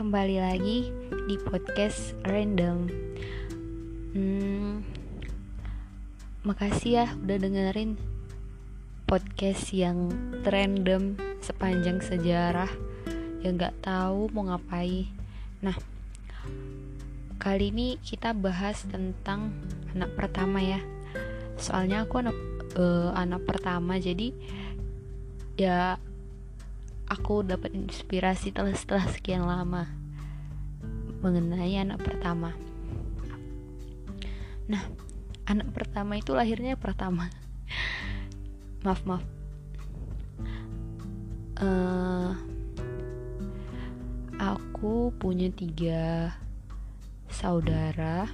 kembali lagi di podcast random. Hmm, makasih ya udah dengerin podcast yang random sepanjang sejarah yang nggak tahu mau ngapain. Nah, kali ini kita bahas tentang anak pertama ya. Soalnya aku anak uh, anak pertama jadi ya aku dapat inspirasi setelah, setelah sekian lama mengenai anak pertama. Nah, anak pertama itu lahirnya pertama. maaf maaf. Uh, aku punya tiga saudara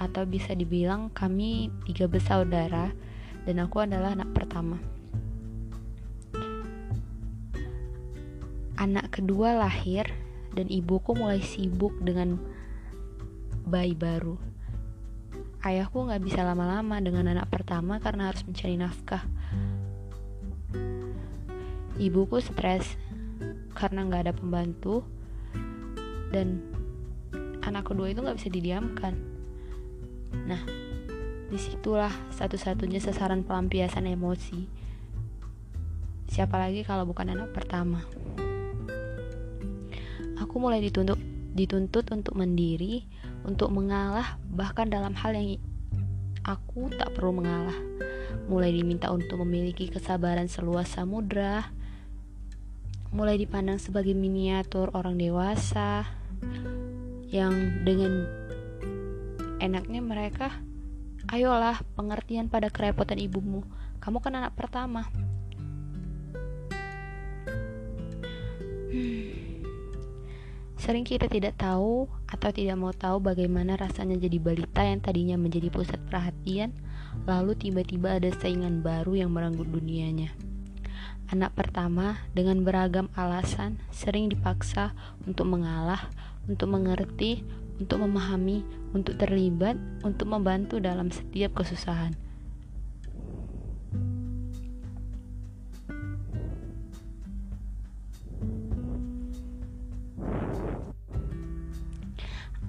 atau bisa dibilang kami tiga bersaudara dan aku adalah anak pertama. Anak kedua lahir dan ibuku mulai sibuk dengan bayi baru. Ayahku gak bisa lama-lama dengan anak pertama karena harus mencari nafkah. Ibuku stres karena gak ada pembantu dan anak kedua itu gak bisa didiamkan. Nah, di situlah satu-satunya sasaran pelampiasan emosi. Siapa lagi kalau bukan anak pertama? Aku mulai dituntut dituntut untuk mendiri, untuk mengalah, bahkan dalam hal yang aku tak perlu mengalah. Mulai diminta untuk memiliki kesabaran seluas samudra, mulai dipandang sebagai miniatur orang dewasa yang dengan enaknya mereka, ayolah pengertian pada kerepotan ibumu. Kamu kan anak pertama. Hmm. Sering kita tidak tahu atau tidak mau tahu bagaimana rasanya jadi balita yang tadinya menjadi pusat perhatian, lalu tiba-tiba ada saingan baru yang merenggut dunianya. Anak pertama dengan beragam alasan sering dipaksa untuk mengalah, untuk mengerti, untuk memahami, untuk terlibat, untuk membantu dalam setiap kesusahan.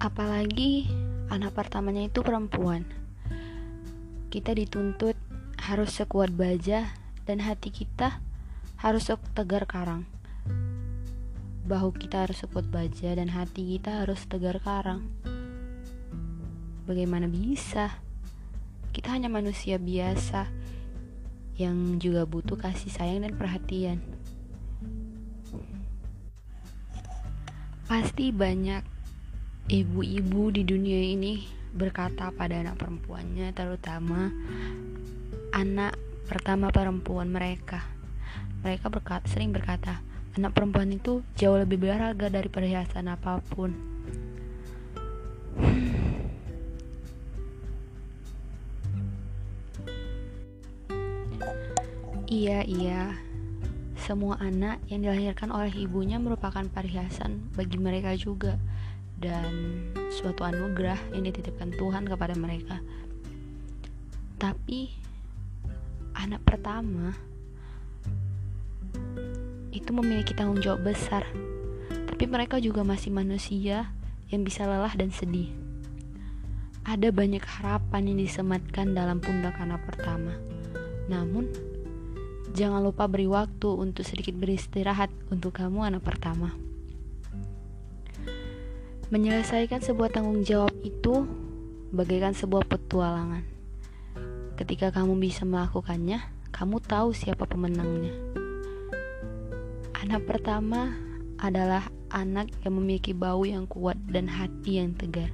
Apalagi anak pertamanya itu perempuan. Kita dituntut harus sekuat baja dan hati kita harus tegar karang. Bahu kita harus sekuat baja dan hati kita harus tegar karang. Bagaimana bisa? Kita hanya manusia biasa yang juga butuh kasih sayang dan perhatian. Pasti banyak ibu-ibu di dunia ini berkata pada anak perempuannya terutama anak pertama perempuan mereka. Mereka berkata, sering berkata anak perempuan itu jauh lebih berharga dari perhiasan apa pun. Iya iya. Semua anak yang dilahirkan oleh ibunya merupakan perhiasan bagi mereka juga dan suatu anugerah yang dititipkan Tuhan kepada mereka. Tapi anak pertama itu memiliki tanggung jawab besar. Tapi mereka juga masih manusia yang bisa lelah dan sedih. Ada banyak harapan yang disematkan dalam pundak anak pertama. Namun, jangan lupa beri waktu untuk sedikit beristirahat untuk kamu anak pertama. Menyelesaikan sebuah tanggung jawab itu bagaikan sebuah petualangan. Ketika kamu bisa melakukannya, kamu tahu siapa pemenangnya. Anak pertama adalah anak yang memiliki bau yang kuat dan hati yang tegar.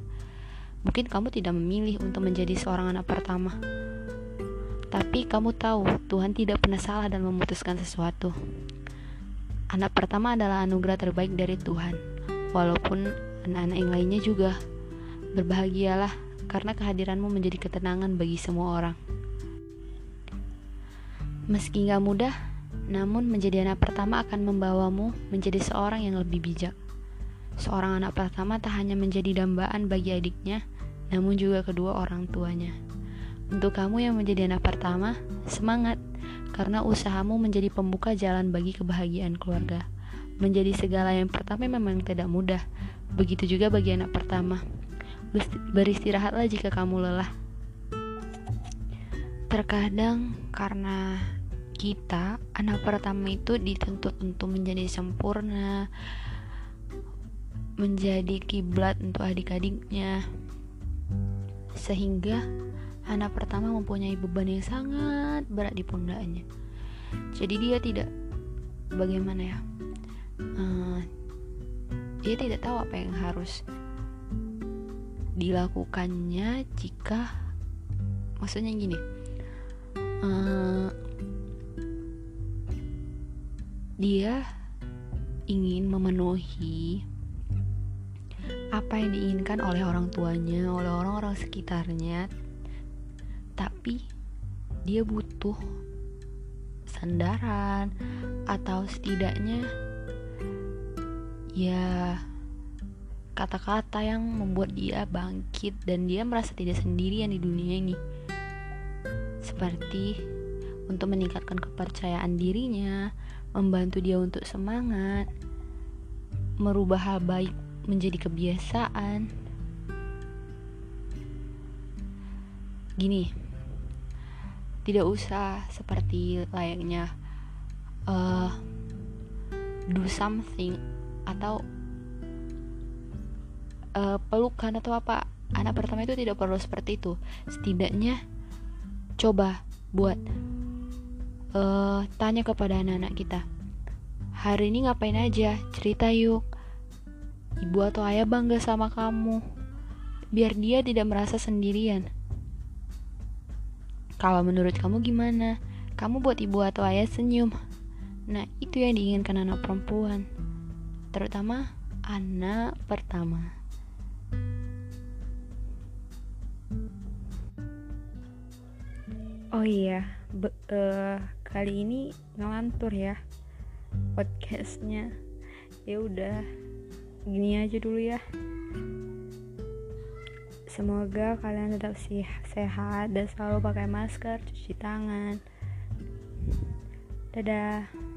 Mungkin kamu tidak memilih untuk menjadi seorang anak pertama, tapi kamu tahu Tuhan tidak pernah salah dan memutuskan sesuatu. Anak pertama adalah anugerah terbaik dari Tuhan, walaupun anak-anak yang lainnya juga. Berbahagialah karena kehadiranmu menjadi ketenangan bagi semua orang. Meski gak mudah, namun menjadi anak pertama akan membawamu menjadi seorang yang lebih bijak. Seorang anak pertama tak hanya menjadi dambaan bagi adiknya, namun juga kedua orang tuanya. Untuk kamu yang menjadi anak pertama, semangat, karena usahamu menjadi pembuka jalan bagi kebahagiaan keluarga. menjadi segala yang pertama memang tidak mudah. Begitu juga bagi anak pertama. Beristirahatlah jika kamu lelah. Terkadang karena kita, anak pertama itu dituntut untuk menjadi sempurna, menjadi kiblat untuk adik-adiknya. Sehingga anak pertama mempunyai beban yang sangat berat di pundaknya. Jadi dia tidak bagaimana ya? uh, dia tidak tahu apa yang harus dilakukannya jika maksudnya gini uh, dia ingin memenuhi apa yang diinginkan oleh orang tuanya, oleh orang-orang sekitarnya, tapi dia butuh sandaran atau setidaknya ya kata-kata yang membuat dia bangkit dan dia merasa tidak sendirian di dunia ini. Seperti untuk meningkatkan kepercayaan dirinya membantu dia untuk semangat merubah hal baik menjadi kebiasaan. Gini tidak usah seperti layaknya uh, do something atau uh, pelukan atau apa anak pertama itu tidak perlu seperti itu. Setidaknya coba buat uh, tanya kepada anak-anak kita hari ini ngapain aja? Cerita yuk. Ibu atau ayah bangga sama kamu. Biar dia tidak merasa sendirian. Kalau menurut kamu gimana? Kamu buat ibu atau ayah senyum. Nah itu yang diinginkan anak perempuan terutama anak pertama. Oh iya, be, uh, kali ini ngelantur ya podcastnya. Ya udah, gini aja dulu ya. Semoga kalian tetap sehat dan selalu pakai masker, cuci tangan. Dadah.